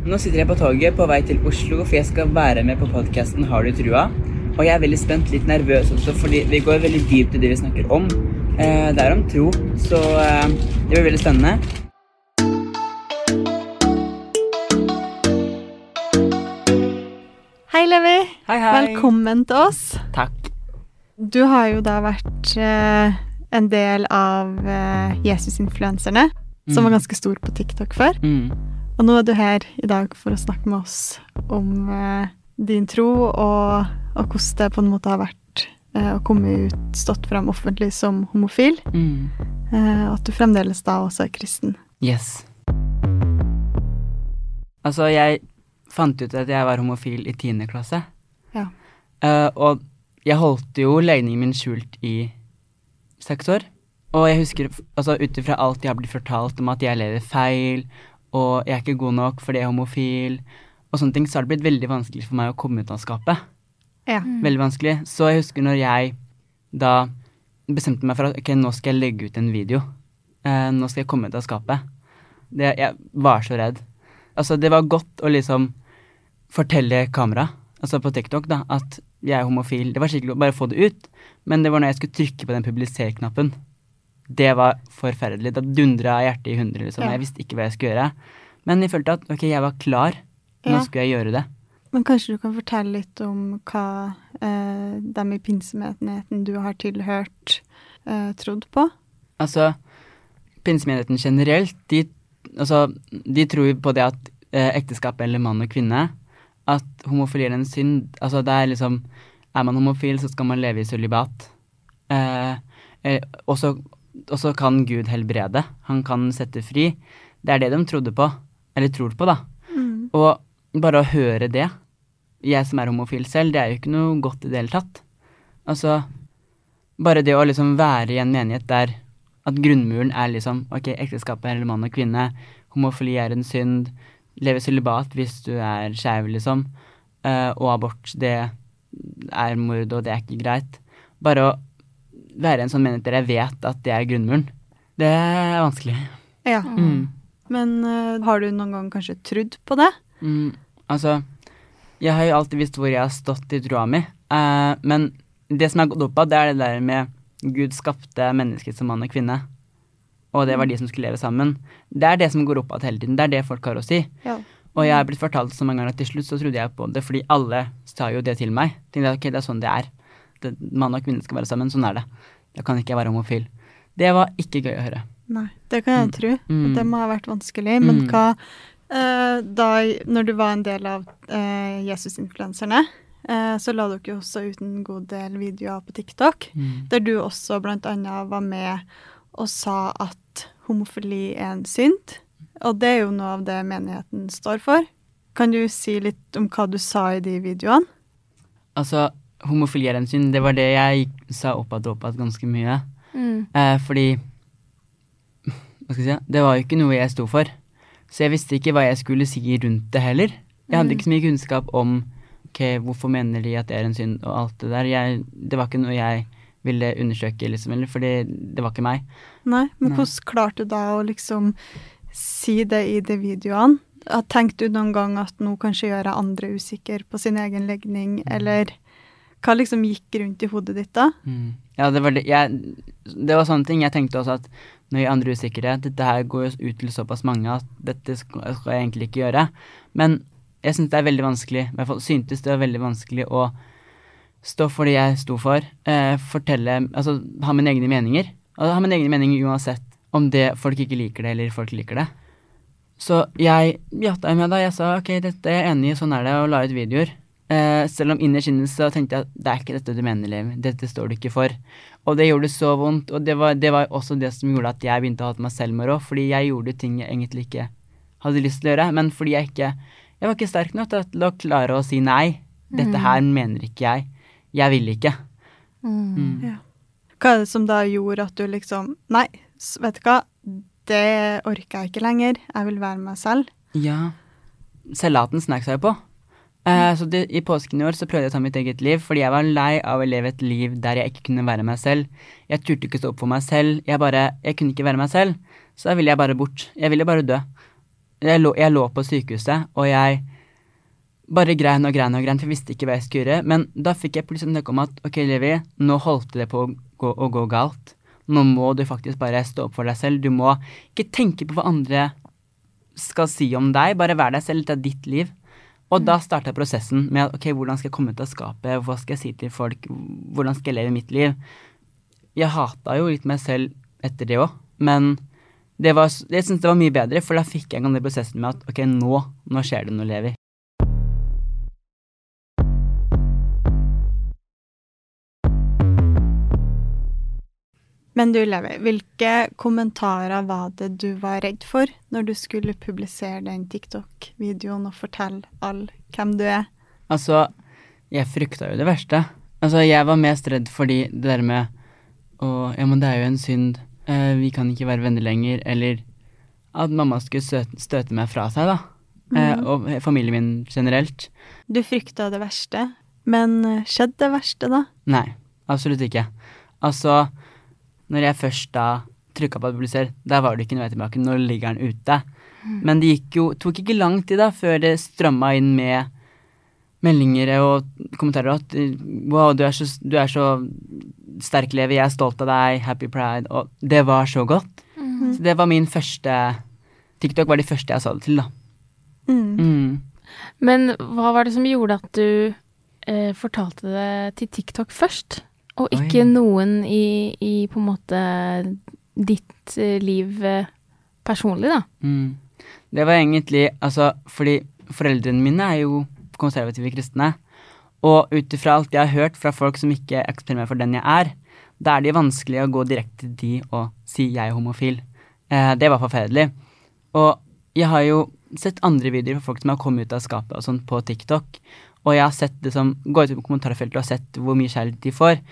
Nå sitter jeg på toget på vei til Oslo, for jeg skal være med på podkasten Har du trua? Og jeg er veldig spent, litt nervøs også, fordi vi går veldig dypt i det vi snakker om. Eh, det er om tro, så eh, det blir veldig spennende. Hei, Levi. Hei, hei. Velkommen til oss. Takk. Du har jo da vært eh, en del av eh, Jesus-influenserne, som var ganske stor på TikTok før. Mm. Og nå er du her i dag for å snakke med oss om eh, din tro, og, og hvordan det på en måte har vært eh, å komme ut, stått frem offentlig som homofil. Mm. Eh, og at du fremdeles da også er kristen. Yes. Altså, jeg fant ut at jeg var homofil i tiende klasse. Ja. Eh, og jeg holdt jo legningen min skjult i seks år. Og jeg husker, altså ut ifra alt jeg har blitt fortalt om at jeg lever feil, og jeg er ikke god nok fordi jeg er homofil, og sånne ting, så har det blitt veldig vanskelig for meg å komme ut av skapet. Ja. Veldig vanskelig. Så jeg husker når jeg da bestemte meg for at ok, nå skal jeg legge ut en video. Eh, nå skal jeg komme ut av skapet. Det, jeg var så redd. Altså, det var godt å liksom fortelle kamera, altså på TikTok, da, at jeg er homofil. Det var skikkelig å bare få det ut, men det var når jeg skulle trykke på den publiser-knappen. Det var forferdelig. Da dundra hjertet i hundre, liksom. Ja. Jeg visste ikke hva jeg skulle gjøre. Men jeg følte at ok, jeg var klar. Nå Ja. skulle jeg gjøre det. Men kanskje du kan fortelle litt om hva eh, dem i pinsemenigheten du har tilhørt, eh, trodd på? Altså, pinsemenigheten generelt, de, altså, de tror på det at eh, ekteskap eller mann og kvinne, at homofili er en synd. Altså, det er liksom Er man homofil, så skal man leve i sølibat. Eh, eh, og så og så kan Gud helbrede. Han kan sette fri. Det er det de trodde på. Eller tror på, da. Og bare å høre det, jeg som er homofil selv, det er jo ikke noe godt i det hele tatt. Altså, bare det å liksom være i en menighet der at grunnmuren er liksom ok, ekteskapet er mann og kvinne, homofili er en synd, leve sølibat hvis du er skeiv, liksom, uh, og abort, det er mord, og det er ikke greit. Bare å være en sånn menighet der jeg vet at det er grunnmuren, det er vanskelig. Ja. Mm. Men uh, har du noen gang kanskje trodd på det? Mm, altså, jeg har jo alltid visst hvor jeg har stått i troa mi, uh, men det som jeg har gått opp av, det er det der med Gud skapte mennesket som mann og kvinne, og det var de som skulle leve sammen. Det er det som går opp av hele tiden, det er det folk har å si. Ja. Og jeg har blitt fortalt så mange ganger at til slutt så trodde jeg på det, fordi alle sa jo det til meg. Tenkte jeg, ok, det er sånn det er. Mann og kvinne skal være sammen, sånn er det. Da kan ikke jeg være homofil. Det var ikke gøy å høre. Nei, det kan jeg tro. Mm. Det må ha vært vanskelig. Men Mm. hva eh, Da, når du var en del av eh, Jesus-influenserne, eh, så la dere jo også ut en god del videoer på TikTok, Mm. der du også annet var med og sa at homofili er en synd. Og det er jo noe av det menigheten står for. Kan du si litt om hva du sa i de videoene? Altså, homofili synd, det var det jeg sa opp igjen og oppad ganske mye. Mm. Eh, fordi Hva skal jeg si? Det var jo ikke noe jeg sto for. Så jeg visste ikke hva jeg skulle si rundt det heller. Jeg hadde ikke så mye kunnskap om ok, hvorfor mener de at det er en synd og alt det der. Jeg, det var ikke noe jeg ville undersøke, liksom, eller, fordi det var ikke meg. Nei, men Nei. hvordan klarte du da å liksom si det i de videoene? Tenkte du noen gang at nå kanskje gjør jeg andre usikker på sin egen legning, eller Hva liksom gikk rundt i hodet ditt da? Mm. Ja, det var det jeg, Det var sånne ting. Jeg tenkte også at når jeg andre usikre, dette her går jo ut til såpass mange at dette skal, skal jeg egentlig ikke gjøre. Men jeg syns det er veldig vanskelig, i hvert fall syntes det var veldig vanskelig å stå for det jeg sto for. Eh, fortelle Altså ha mine egne meninger. Altså, ha mine egne meninger uansett om det folk ikke liker det, eller folk liker det. Så jeg jatta med da. Jeg sa ok, dette er jeg enig i, sånn er det, og la ut videoer. Eh, selv om innerst inne så tenkte jeg at det er ikke dette du mener, Liv. Dette står du ikke for. Og det gjorde det så vondt, og det var, det var også det som gjorde at jeg begynte å hate meg selv mer òg, fordi jeg gjorde ting jeg egentlig ikke hadde lyst til å gjøre, men fordi jeg ikke Jeg var ikke sterk nok til å klare å si nei. Dette Mm. her mener ikke jeg. Jeg vil ikke. Mm. Ja. Hva er det som da gjorde at du liksom Nei, vet du hva, det orker jeg ikke lenger. Jeg vil være meg selv. Ja. Selvlaten snek jeg på. Eh, så det, I påsken i år så prøvde jeg å ta mitt eget liv, fordi jeg var lei av å leve et liv der jeg ikke kunne være meg selv. Jeg turte ikke stå opp for meg selv. Jeg bare, jeg kunne ikke være meg selv. Så da ville jeg bare bort. Jeg ville bare dø. Jeg lå, jeg lå på sykehuset, og jeg bare grein og grein og grein, for jeg visste ikke hva jeg skulle gjøre. Men da fikk jeg plutselig en om at ok, Levi, nå holdt det på å gå, å gå galt. Nå må du faktisk bare stå opp for deg selv. Du må ikke tenke på hva andre skal si om deg, bare vær deg selv, dette er ditt liv. Og da starta prosessen med ok, hvordan skal jeg komme ut av skapet, hva skal jeg si til folk, hvordan skal jeg leve mitt liv? Jeg hata jo litt meg selv etter det òg, men det var, jeg syns det var mye bedre, for da fikk jeg en gang den prosessen med at ok, nå, nå skjer det noe, Levi. Men du, Levi, hvilke kommentarer var det du var redd for når du skulle publisere den TikTok-videoen og fortelle alle hvem du er? Altså, jeg frykta jo det verste. Altså, jeg var mest redd fordi det der med å Ja, men det er jo en synd. Eh, vi kan ikke være venner lenger. Eller at mamma skulle støte, støte meg fra seg, da. Eh, Mhm. og familien min generelt. Du frykta det verste, men skjedde det verste, da? Nei, absolutt ikke. Altså, når jeg først da trykka på publiser, der var det ikke noe vei tilbake. Nå ligger den ute. Men det gikk jo, tok ikke lang tid da, før det strømma inn med meldinger og kommentarer at wow, du er så, du er så sterk, Levi, jeg er stolt av deg, happy pride, og det var så godt. Mm. Så det var min første TikTok var de første jeg sa det til, da. Mm. Mm. Men hva var det som gjorde at du eh, fortalte det til TikTok først, og ikke Oi. noen i, i på en måte ditt eh, liv eh, personlig, da? Mm. Det var egentlig altså fordi foreldrene mine er jo konservative kristne. Og ut ifra alt jeg har hørt fra folk som ikke eksprimerer for den jeg er, da er det vanskelig å gå direkte til de og si jeg er homofil. Eh, det var forferdelig. Og jeg har jo sett andre videoer fra folk som har kommet ut av skapet og sånn på TikTok, og jeg har sett det som går ut på kommentarfeltet og sett hvor mye kjærlighet de får.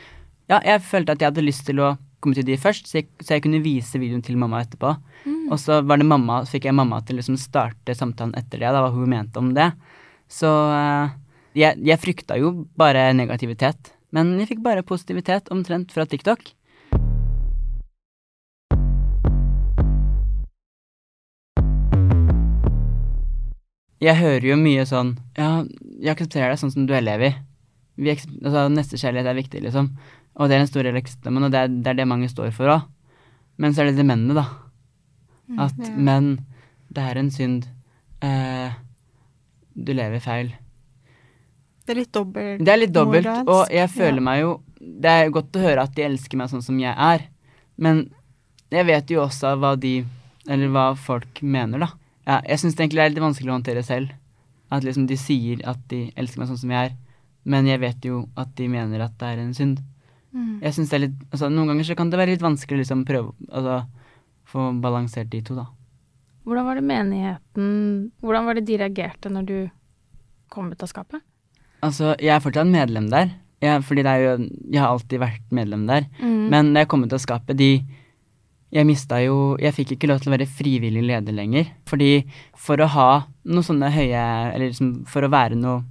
Ja, jeg følte at jeg hadde lyst til å komme til de først, så jeg, så jeg kunne vise videoen til mamma etterpå. Og så var det mamma, fikk jeg mamma til å liksom starte samtalen etter det, da, hva hun mente om det. Så eh, jeg, jeg frykta jo bare negativitet. Men jeg fikk bare positivitet omtrent fra TikTok. Jeg hører jo mye sånn Ja, jeg aksepterer deg sånn som du er, Levi. Vi altså, Nestekjærlighet er viktig, liksom. Og det er den store del og det er, det er det mange står for òg. Men så er det det mennene, da. At ja. menn, det er en synd. Eh, du lever feil. Det er litt dobbelt. Det er litt dobbelt, og jeg føler ja. meg jo Det er godt å høre at de elsker meg sånn som jeg er, men jeg vet jo også hva de Eller hva folk mener, da. Ja, jeg syns egentlig det er litt vanskelig å håndtere selv. At liksom de sier at de elsker meg sånn som jeg er, men jeg vet jo at de mener at det er en synd. Mm. Jeg synes det er litt Altså, noen ganger så kan det være litt vanskelig å liksom prøve Altså få balansert de to, da. Hvordan var det menigheten Hvordan var det de reagerte når du kom ut av skapet? Altså, jeg er fortsatt medlem der. Jeg, fordi det er jo Jeg har alltid vært medlem der. Mm. Men da jeg kom ut av skapet, de Jeg mista jo Jeg fikk ikke lov til å være frivillig leder lenger. Fordi for å ha noe sånne høye Eller liksom for å være noe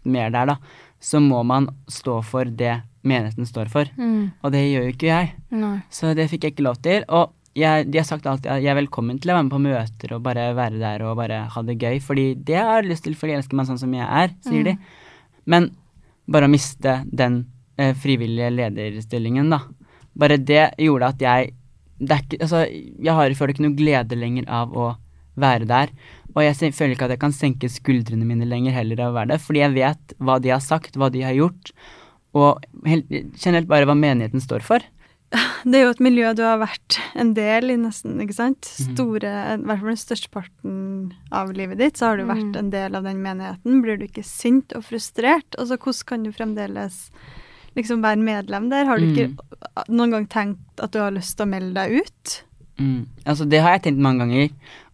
mer der, da, så må man stå for det menigheten står for. Mm. Og det gjør jo ikke jeg. Nei. Så det fikk jeg ikke lov til. Og jeg, de har sagt alltid at jeg er velkommen til å være med på møter og bare være der og bare ha det gøy. Fordi det har jeg lyst til, fordi jeg elsker meg sånn som jeg er, sier de. Men bare å miste den eh, frivillige lederstillingen, da. Bare det gjorde at jeg det er ikke, altså, Jeg har, føler ikke noe glede lenger av å være der. Og jeg føler ikke at jeg kan senke skuldrene mine lenger heller av å være der, fordi jeg vet hva de har sagt, hva de har gjort, og helt, generelt bare hva menigheten står for. Det er jo et miljø du har vært en del i nesten, ikke sant? Mhm. Store, I hvert fall den størsteparten av livet ditt, så har du vært Mhm. en del av den menigheten. Blir du ikke sint og frustrert? Altså, hvordan kan du fremdeles liksom være medlem der? Har du ikke noen gang tenkt at du har lyst til å melde deg ut? Mm. Altså, det har jeg tenkt mange ganger,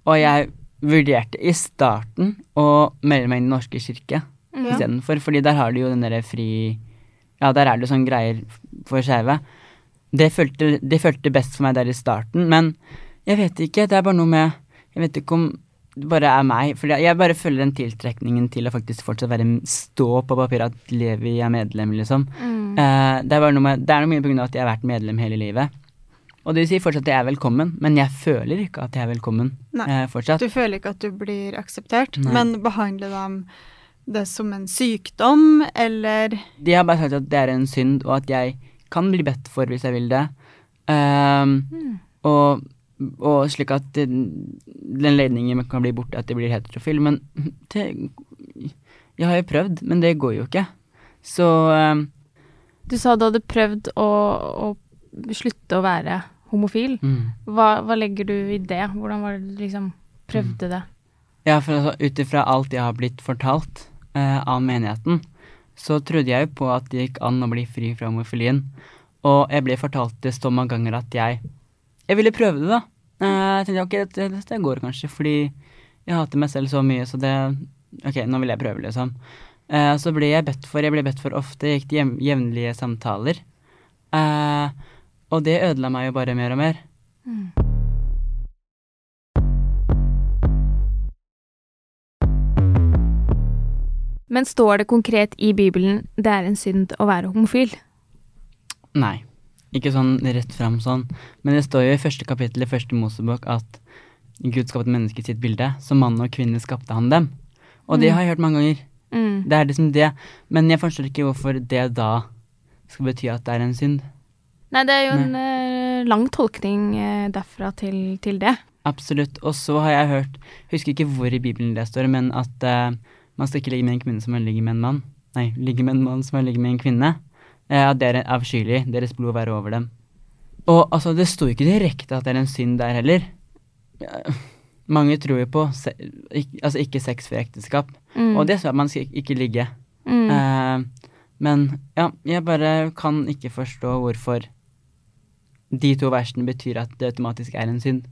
og jeg vurderte i starten å melde meg inn i Den norske kirke. Ja. istedenfor, fordi der har du jo den derre fri Ja, der er det sånne greier for skeive. Det følte, det følte best for meg der i starten, men jeg vet ikke, det er bare noe med Jeg vet ikke om det bare er meg, for jeg bare føler den tiltrekningen til å faktisk fortsatt være stå på papiret at Levi er medlem, liksom. Mm. Uh, det, er bare noe med, det er noe mye på grunn av at jeg har vært medlem hele livet. Og det vil si fortsatt at jeg er velkommen, men jeg føler ikke at jeg er velkommen Nei. uh, fortsatt. Du føler ikke at du blir akseptert, Nei. men behandler dem det som en sykdom, eller De har bare sagt at det er en synd, og at jeg kan bli bedt for hvis jeg vil det. Um, Mm. og, og slik at den, den ledningen kan bli borte, at det blir heterofil. Men det Jeg har jo prøvd, men det går jo ikke. Så um, Du sa du hadde prøvd å, å slutte å være homofil. mm. Hva, hva legger du i det? Hvordan var det du liksom prøvde det? Ja, for altså, ut ifra alt jeg har blitt fortalt av menigheten, så trodde jeg jo på at det gikk an å bli fri fra homofilien. Og jeg ble fortalt det så mange ganger at jeg Jeg ville prøve det, da. Eh, jeg tenkte ok, det, det, det går kanskje, fordi jeg hater meg selv så mye, så det Ok, nå vil jeg prøve, liksom. Eh, så ble jeg bedt for. Jeg ble bedt for ofte. Jeg gikk til jevn- jevnlige samtaler. Eh, og det ødela meg jo bare mer og mer. Men står det konkret i Bibelen det er en synd å være homofil? Nei, ikke sånn rett fram sånn. Men det står jo i første kapittel i første Mosebok at Gud skapte mennesket i sitt bilde. Som mann og kvinne skapte han dem. Og det Mm. har jeg hørt mange ganger. Mm. Det er liksom det. Men jeg forstår ikke hvorfor det da skal bety at det er en synd. Nei, det er jo en eh, lang tolkning eh, derfra til, til det. Absolutt. Og så har jeg hørt, jeg husker ikke hvor i Bibelen det står, men at eh, man skal ikke ligge med en kvinne som man ligger med en mann. Nei, ligge med en mann som man ligger med en kvinne. Eh, at det er avskyelig. Deres blod være over dem. Og altså, det sto ikke direkte at det er en synd der heller. Mange tror jo på se, ikke, altså ikke sex før ekteskap. Mm. Og det sa man skal ikke ligge. Mm. Eh, men ja, jeg bare kan ikke forstå hvorfor de to versene betyr at det automatisk er en synd.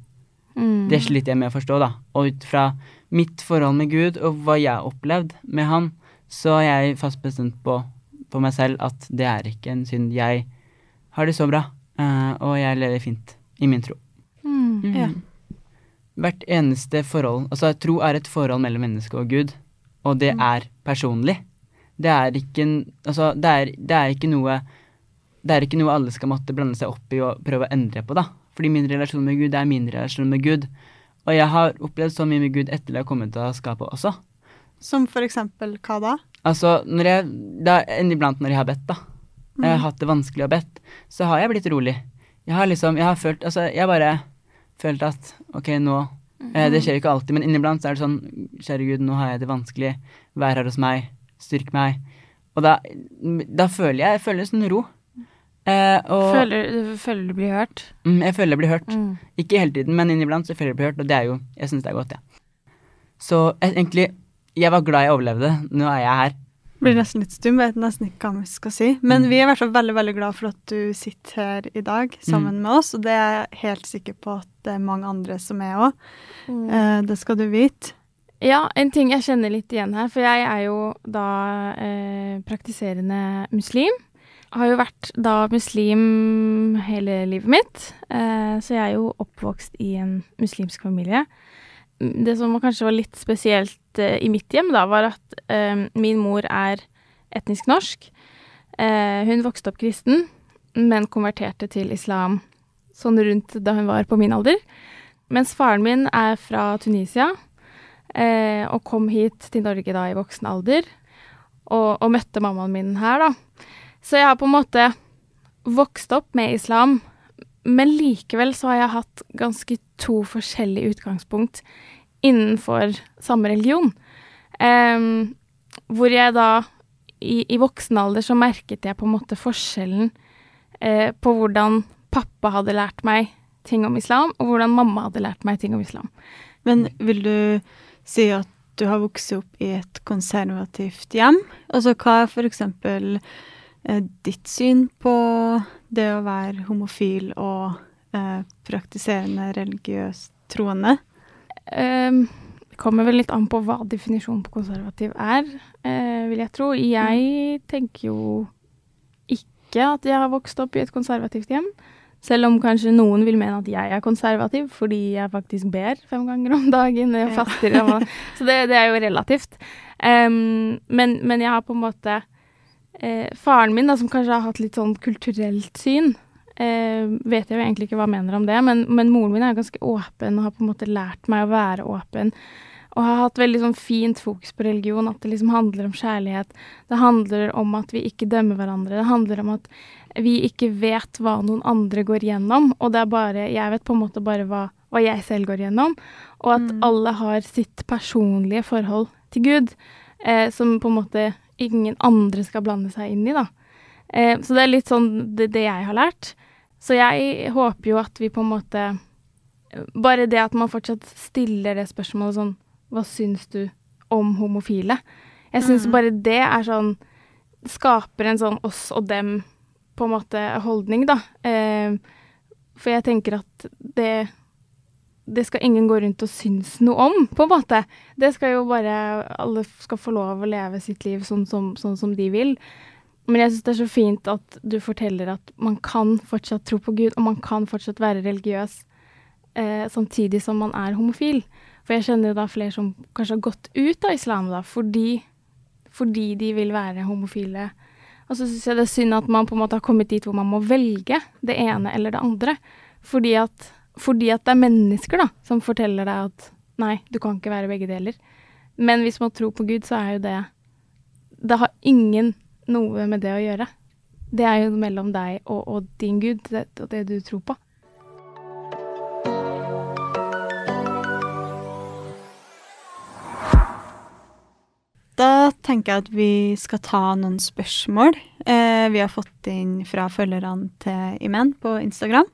Mm. Det sliter jeg med å forstå, da. Og ut fra mitt forhold med Gud og hva jeg har opplevd med han, så er jeg fast bestemt på, på meg selv at det er ikke en synd. Jeg har det så bra, eh, og jeg lever fint i min tro. Mm. Mm. Ja. Hvert eneste forhold Altså, tro er et forhold mellom menneske og Gud, og det er personlig. Det er ikke en Altså, det er, det er ikke noe Det er ikke noe alle skal måtte blande seg opp i og prøve å endre på, da. Fordi min relasjon med Gud er min relasjon med Gud. Og jeg har opplevd så mye med Gud etter at jeg har kommet til skapet også. som for eksempel hva da? Altså, når jeg da, Iblant når jeg har bedt, da. Jeg har hatt det vanskelig å bedt, så har jeg blitt rolig. Jeg har liksom Jeg har følt Altså, jeg bare følt at ok, nå eh, Det skjer ikke alltid, men inniblant så er det sånn Kjære Gud, nå har jeg det vanskelig. Vær her hos meg. Styrk meg. Og da, da føler jeg, jeg føler en sånn ro. Eh, og Føler, føler du blir hørt? mm, jeg føler jeg blir hørt. Mm. Ikke hele tiden, men inniblant så føler jeg blir hørt, og det er jo Jeg syns det er godt, jeg. Ja. Så jeg, egentlig Jeg var glad jeg overlevde. Nå er jeg her. Blir nesten litt stum, vet nesten ikke hva vi skal si. Men Mm. vi er i hvert fall veldig veldig glad for at du sitter her i dag sammen med oss, og det er jeg helt sikker på at det er mange andre som er òg. Eh, det skal du vite. Ja, en ting jeg kjenner litt igjen her, for jeg er jo da eh, praktiserende muslim. Har jo vært da muslim hele livet mitt, eh, så jeg er jo oppvokst i en muslimsk familie. Det som kanskje var litt spesielt eh, i mitt hjem, da, var at eh, min mor er etnisk norsk. Hun vokste opp kristen, men konverterte til islam sånn rundt da hun var på min alder. Mens faren min er fra Tunisia, og kom hit til Norge da i voksen alder. og, og møtte mammaen min her, da. Så jeg har på en måte vokst opp med islam, men likevel så har jeg hatt ganske to forskjellige utgangspunkt innenfor samme religion. Um, hvor jeg da i, i, voksen alder så merket jeg på en måte forskjellen eh, på hvordan pappa hadde lært meg ting om islam, og hvordan mamma hadde lært meg ting om islam. Men vil du si at du har vokst opp i et konservativt hjem? Altså hva er eh, ditt syn på det å være homofil og eh, praktiserende religiøst troende? Um, det kommer vel litt an på hva definisjonen på konservativ er, eh, vil jeg tro. Jeg tenker jo ikke at jeg har vokst opp i et konservativt hjem. Selv om kanskje noen vil mene at jeg er konservativ fordi jeg faktisk ber fem ganger om dagen. Og faster, og, så det, det, er jo relativt. Um, men, men, jeg har på en måte eh, Faren min, da, som kanskje har hatt litt sånn kulturelt syn, eh, vet jeg jo egentlig ikke hva han mener om det, men, men, moren min er ganske åpen og har på en måte lært meg å være åpen. Og har hatt veldig sånn fint fokus på religion, at det liksom handler om kjærlighet. Det handler om at vi ikke dømmer hverandre. Det handler om at vi ikke vet hva noen andre går gjennom, og det er bare Jeg vet på en måte bare hva, hva jeg selv går gjennom, og at mm. alle har sitt personlige forhold til Gud, eh, som på en måte ingen andre skal blande seg inn i, da. Eh, så det er litt sånn det, det jeg har lært. Så jeg håper jo at vi på en måte Bare det at man fortsatt stiller det spørsmålet sånn Hva syns du om homofile? Jeg syns mm. bare det er sånn Skaper en sånn oss og dem på en måte holdning, da. Eh, for jeg tenker at det det skal ingen gå rundt og synes noe om, på en måte. Det skal jo bare Alle skal få lov å leve sitt liv sånn som, sånn som de vil. Men jeg syns det er så fint at du forteller at man kan fortsatt tro på Gud, og man kan fortsatt være religiøs eh, samtidig som man er homofil. For jeg kjenner da flere som kanskje har gått ut av islam da, fordi, fordi de vil være homofile. Og så syns jeg det er synd at man på en måte har kommet dit hvor man må velge det ene eller det andre. Fordi at, fordi at det er mennesker da, som forteller deg at nei, du kan ikke være begge deler. Men hvis man tror på Gud, så er jo det Det har ingen noe med det å gjøre. Det er jo mellom deg og, og din gud, det, det du tror på. Da tenker jeg at vi skal ta noen spørsmål eh, vi har fått inn fra følgerne til Imen på Instagram.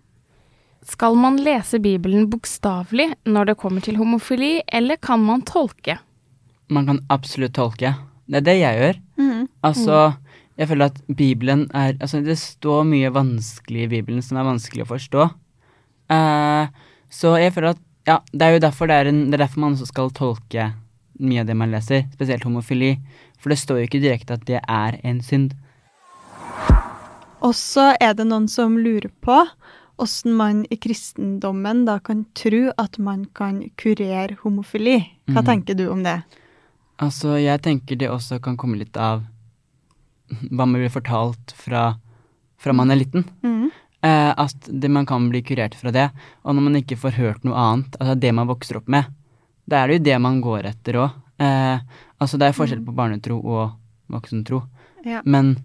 Skal man lese Bibelen bokstavelig når det kommer til homofili, eller kan man tolke? Man kan absolutt tolke. Det er det jeg gjør. Mm. Altså, jeg føler at Bibelen er Altså, det står mye vanskelig i Bibelen som er vanskelig å forstå. Uh, så jeg føler at Ja, det er jo derfor det er, en, det er derfor man også skal tolke mye av det man leser, spesielt homofili. For det står jo ikke direkte at det er en synd. Og så er det noen som lurer på åssen man i kristendommen da kan tro at man kan kurere homofili. Hva mm. tenker du om det? Altså, jeg tenker det også kan komme litt av hva man blir fortalt fra, fra man er liten. Mm. Eh, at det, man kan bli kurert fra det. Og når man ikke får hørt noe annet, altså det man vokser opp med, da er det jo det man går etter òg. Eh, altså det er forskjell mm. på barnetro og voksentro. Ja. Men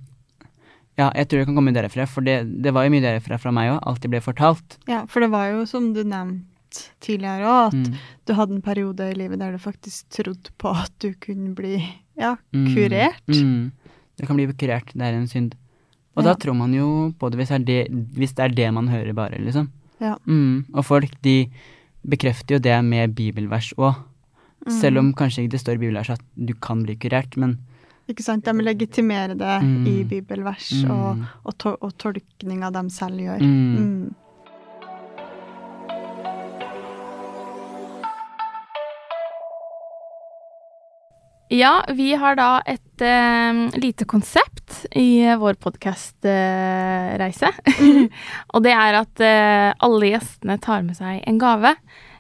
ja, jeg tror det kan komme derfra, for det, det var jo mye derfra fra meg òg. Alt det ble fortalt. Ja, for det var jo som du nevnte tidligere òg, at mm. du hadde en periode i livet der du faktisk trodde på at du kunne bli ja, mm. kurert. Mm. Det kan bli kurert, det er en synd. Og ja. da tror man jo på det hvis, det hvis, det er det man hører bare, liksom. Ja. Mm, og folk, de bekrefter jo det med bibelvers òg. Mm. Selv om kanskje ikke det står i bibelvers at du kan bli kurert, men Ikke sant. De legitimerer det mm. i bibelvers, og, mm. og, to og tolkninga de selv gjør. Mm. Ja, vi har da et uh, lite konsept i vår podkastreise. Uh, og det er at uh, alle gjestene tar med seg en gave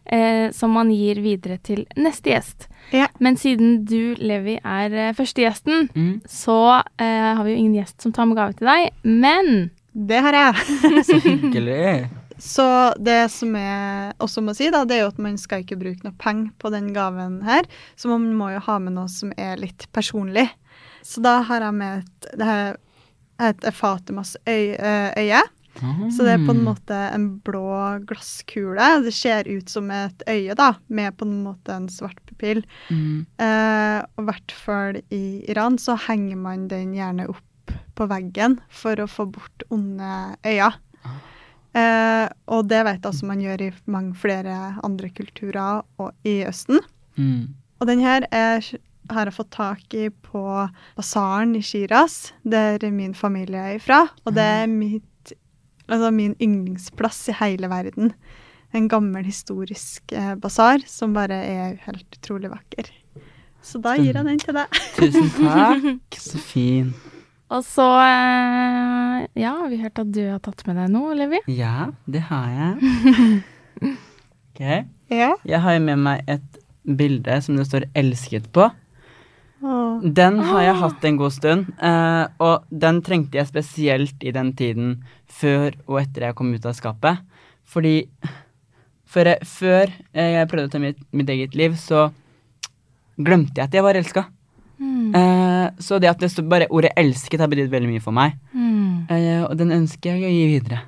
eh, som man gir videre til neste gjest. Ja. Men siden du, Levi, er første gjesten, mm. så har vi jo ingen gjest som tar med gave til deg. Men Det har jeg. så hyggelig. Så det som jeg også må si, da, det er jo at man skal ikke bruke noe penger på den gaven her. Så man må jo ha med noe som er litt personlig. Så da har jeg med et Det her heter Fatimas øye. eh, Så det er på en Mm. måte en blå glasskule. Det ser ut som et øye, da, med på en måte en svart pupill. Mm. Eh, og i hvert fall i Iran så henger man den gjerne opp på veggen for å få bort onde øyne. Eh, og det vet jeg altså man gjør i mange flere andre kulturer og i Østen. Mm. Og den her er, har jeg fått tak i på basaren i Shiraz, der min familie er ifra. Og det er mitt, altså min yndlingsplass i hele verden. En gammel, historisk eh, basar som bare er helt utrolig vakker. Så da gir jeg den til deg. Tusen takk. Så fin. Og så eh, Ja, vi hørt at du har tatt med deg noe, Levi? Ja, det har jeg. Ok. Ja. Jeg har jo med meg et bilde som det står 'elsket' på. Den har jeg hatt en god stund, eh, og den trengte jeg spesielt i den tiden før og etter jeg kom ut av skapet. Fordi før jeg, før jeg prøvde å ta mitt, mitt eget liv, så glemte jeg at jeg var elska. Mm. Eh, så det at det bare ordet 'elsket' har betydd veldig mye for meg. Mm. Eh, og den ønsker jeg å gi videre.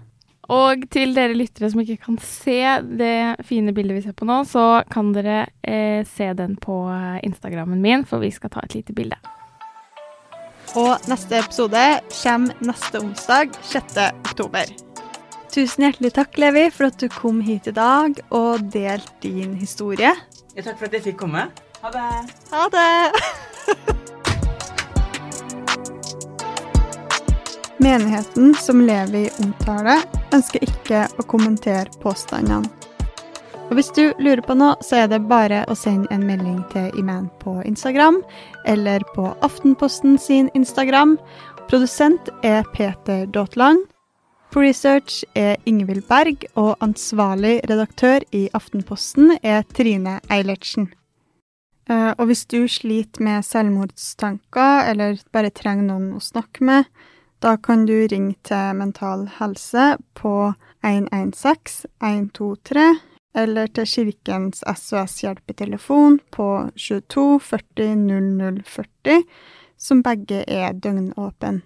Og til dere lyttere som ikke kan se det fine bildet vi ser på nå, så kan dere eh, se den på eh, Instagrammen min, for vi skal ta et lite bilde. Og neste episode kommer neste onsdag, 6. oktober. Tusen hjertelig takk, Levi, for at du kom hit i dag og delte din historie. Ja, takk for at jeg fikk komme. Ha det. Ha det! Menigheten som Levi omtaler, ønsker ikke å kommentere påstandene. Og Hvis du lurer på noe, så er det bare å sende en melding til Iman på Instagram, eller på Aftenposten sin Instagram. Produsent er Peter Daatland. På research er Ingvild Berg, og ansvarlig redaktør i Aftenposten er Trine Eilertsen. Eh, og hvis du sliter med selvmordstanker, eller bare trenger noen å snakke med, da kan du ringe til Mental Helse på 116 123, eller til Kirkens SOS-hjelpetelefon på 22 40 00 40, som begge er døgnåpen.